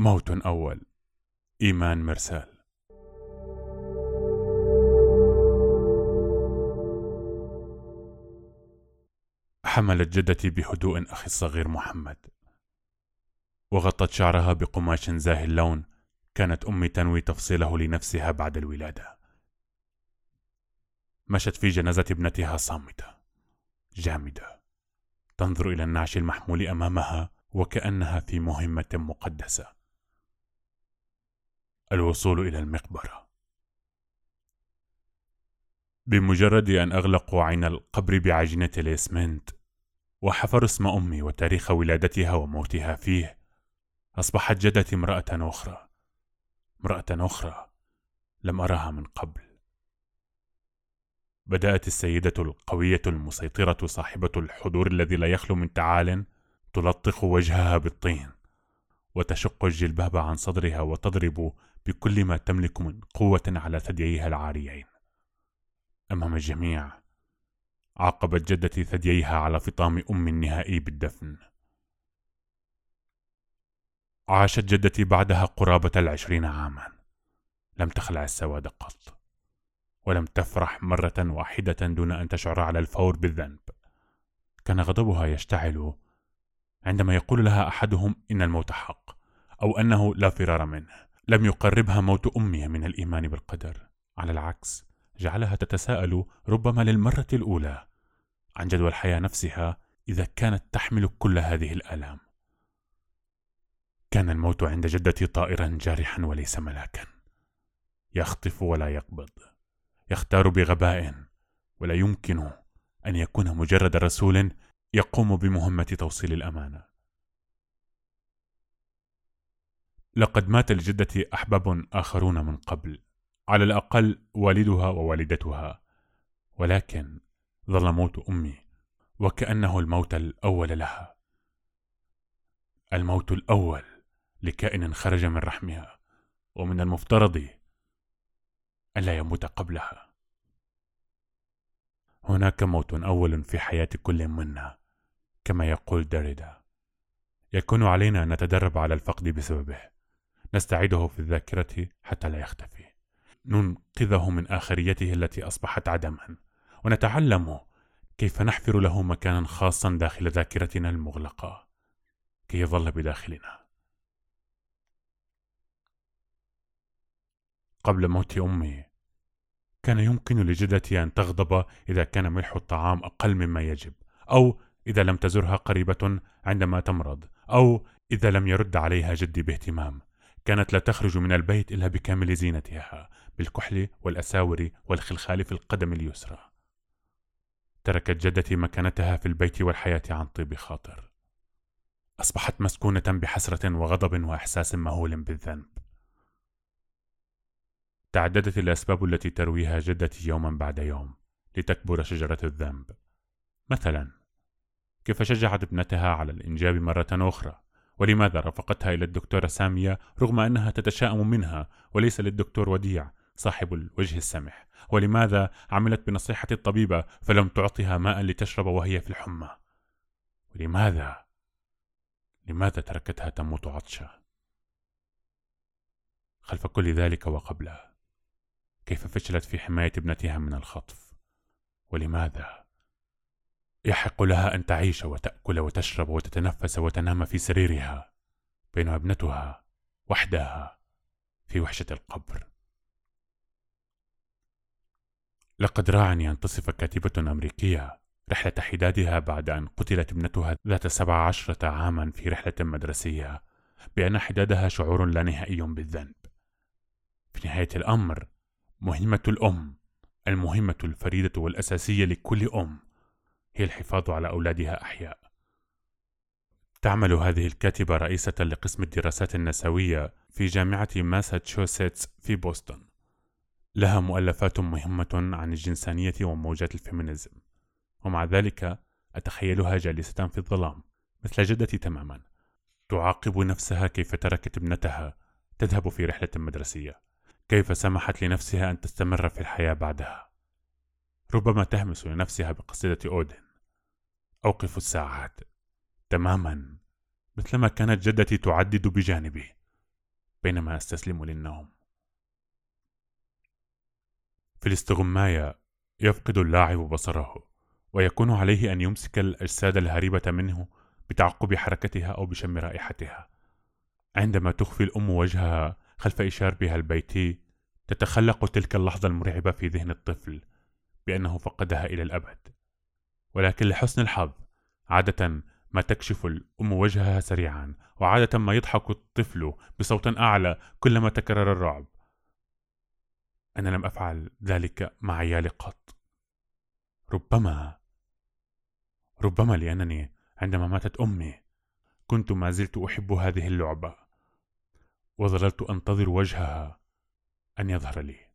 موت أول. إيمان مرسال. حملت جدتي بهدوء أخي الصغير محمد. وغطت شعرها بقماش زاهي اللون. كانت أمي تنوي تفصيله لنفسها بعد الولادة. مشت في جنازة ابنتها صامتة. جامدة. تنظر إلى النعش المحمول أمامها وكأنها في مهمة مقدسة. الوصول إلى المقبرة. بمجرد أن أغلقوا عين القبر بعجينة الإسمنت وحفروا اسم أمي وتاريخ ولادتها وموتها فيه أصبحت جدتي امرأة أخرى امرأة أخرى لم أراها من قبل. بدأت السيدة القوية المسيطرة صاحبة الحضور الذي لا يخلو من تعال تلطخ وجهها بالطين وتشق الجلباب عن صدرها وتضرب بكل ما تملك من قوة على ثدييها العاريين. أمام الجميع عاقبت جدتي ثدييها على فطام أم النهائي بالدفن. عاشت جدتي بعدها قرابة العشرين عاما. لم تخلع السواد قط ولم تفرح مرة واحدة دون أن تشعر على الفور بالذنب. كان غضبها يشتعل عندما يقول لها أحدهم إن الموت حق أو أنه لا فرار منه. لم يقربها موت أمها من الإيمان بالقدر. على العكس جعلها تتساءل ربما للمرة الأولى عن جدوى الحياة نفسها إذا كانت تحمل كل هذه الآلام. كان الموت عند جدتي طائرا جارحا وليس ملاكا. يخطف ولا يقبض. يختار بغباء ولا يمكن أن يكون مجرد رسول يقوم بمهمة توصيل الأمانة. لقد مات لجدتي أحباب آخرون من قبل على الأقل والدها ووالدتها. ولكن ظل موت أمي وكأنه الموت الأول لها. الموت الأول لكائن خرج من رحمها ومن المفترض ألا يموت قبلها. هناك موت أول في حياة كل منا كما يقول داريدا يكون علينا أن نتدرب على الفقد بسببه. نستعيده في الذاكرة حتى لا يختفي. ننقذه من آخريته التي أصبحت عدما. ونتعلم كيف نحفر له مكانا خاصا داخل ذاكرتنا المغلقة. كي يظل بداخلنا. قبل موت أمي كان يمكن لجدتي أن تغضب إذا كان ملح الطعام أقل مما يجب أو إذا لم تزرها قريبة عندما تمرض أو إذا لم يرد عليها جدي باهتمام. كانت لا تخرج من البيت إلا بكامل زينتها بالكحل والأساور والخلخال في القدم اليسرى. تركت جدتي مكانتها في البيت والحياة عن طيب خاطر. أصبحت مسكونة بحسرة وغضب وإحساس مهول بالذنب. تعددت الأسباب التي ترويها جدتي يوما بعد يوم لتكبر شجرة الذنب. مثلا كيف شجعت ابنتها على الإنجاب مرة أخرى؟ ولماذا رافقتها إلى الدكتورة سامية رغم أنها تتشائم منها وليس للدكتور وديع صاحب الوجه السمح ولماذا عملت بنصيحة الطبيبة فلم تعطها ماء لتشرب وهي في الحمى؟ ولماذا؟ لماذا تركتها تموت عطشا؟ خلف كل ذلك وقبله كيف فشلت في حماية ابنتها من الخطف؟ ولماذا؟ يحق لها أن تعيش وتأكل وتشرب وتتنفس وتنام في سريرها بينما ابنتها وحدها في وحشة القبر. لقد راعني أن تصف كاتبة أمريكية رحلة حدادها بعد أن قتلت ابنتها ذات سبع عشرة عاما في رحلة مدرسية بأن حدادها شعور لا نهائي بالذنب. في نهاية الأمر مهمة الأم المهمة الفريدة والأساسية لكل أم. هي الحفاظ على أولادها أحياء. تعمل هذه الكاتبة رئيسة لقسم الدراسات النسوية في جامعة ماساتشوستس في بوسطن. لها مؤلفات مهمة عن الجنسانية وموجات ال feminism. ومع ذلك أتخيلها جالسة في الظلام مثل جدتي تماما. تعاقب نفسها كيف تركت ابنتها تذهب في رحلة مدرسية. كيف سمحت لنفسها أن تستمر في الحياة بعدها؟ ربما تهمس لنفسها بقصيدة أودن. أوقف الساعات. تماما. مثلما كانت جدتي تعدد بجانبي. بينما أستسلم للنوم. في الاستغماية يفقد اللاعب بصره ويكون عليه أن يمسك الأجساد الهريبة منه بتعقب حركتها أو بشم رائحتها. عندما تخفي الأم وجهها خلف إشاربها البيتي تتخلق تلك اللحظة المرعبة في ذهن الطفل بأنه فقدها إلى الأبد. ولكن لحسن الحظ عادة ما تكشف الأم وجهها سريعا وعادة ما يضحك الطفل بصوت أعلى كلما تكرر الرعب. أنا لم أفعل ذلك مع عيالي قط. ربما ربما لأنني عندما ماتت أمي كنت ما زلت أحب هذه اللعبة وظللت أنتظر وجهها أن يظهر لي.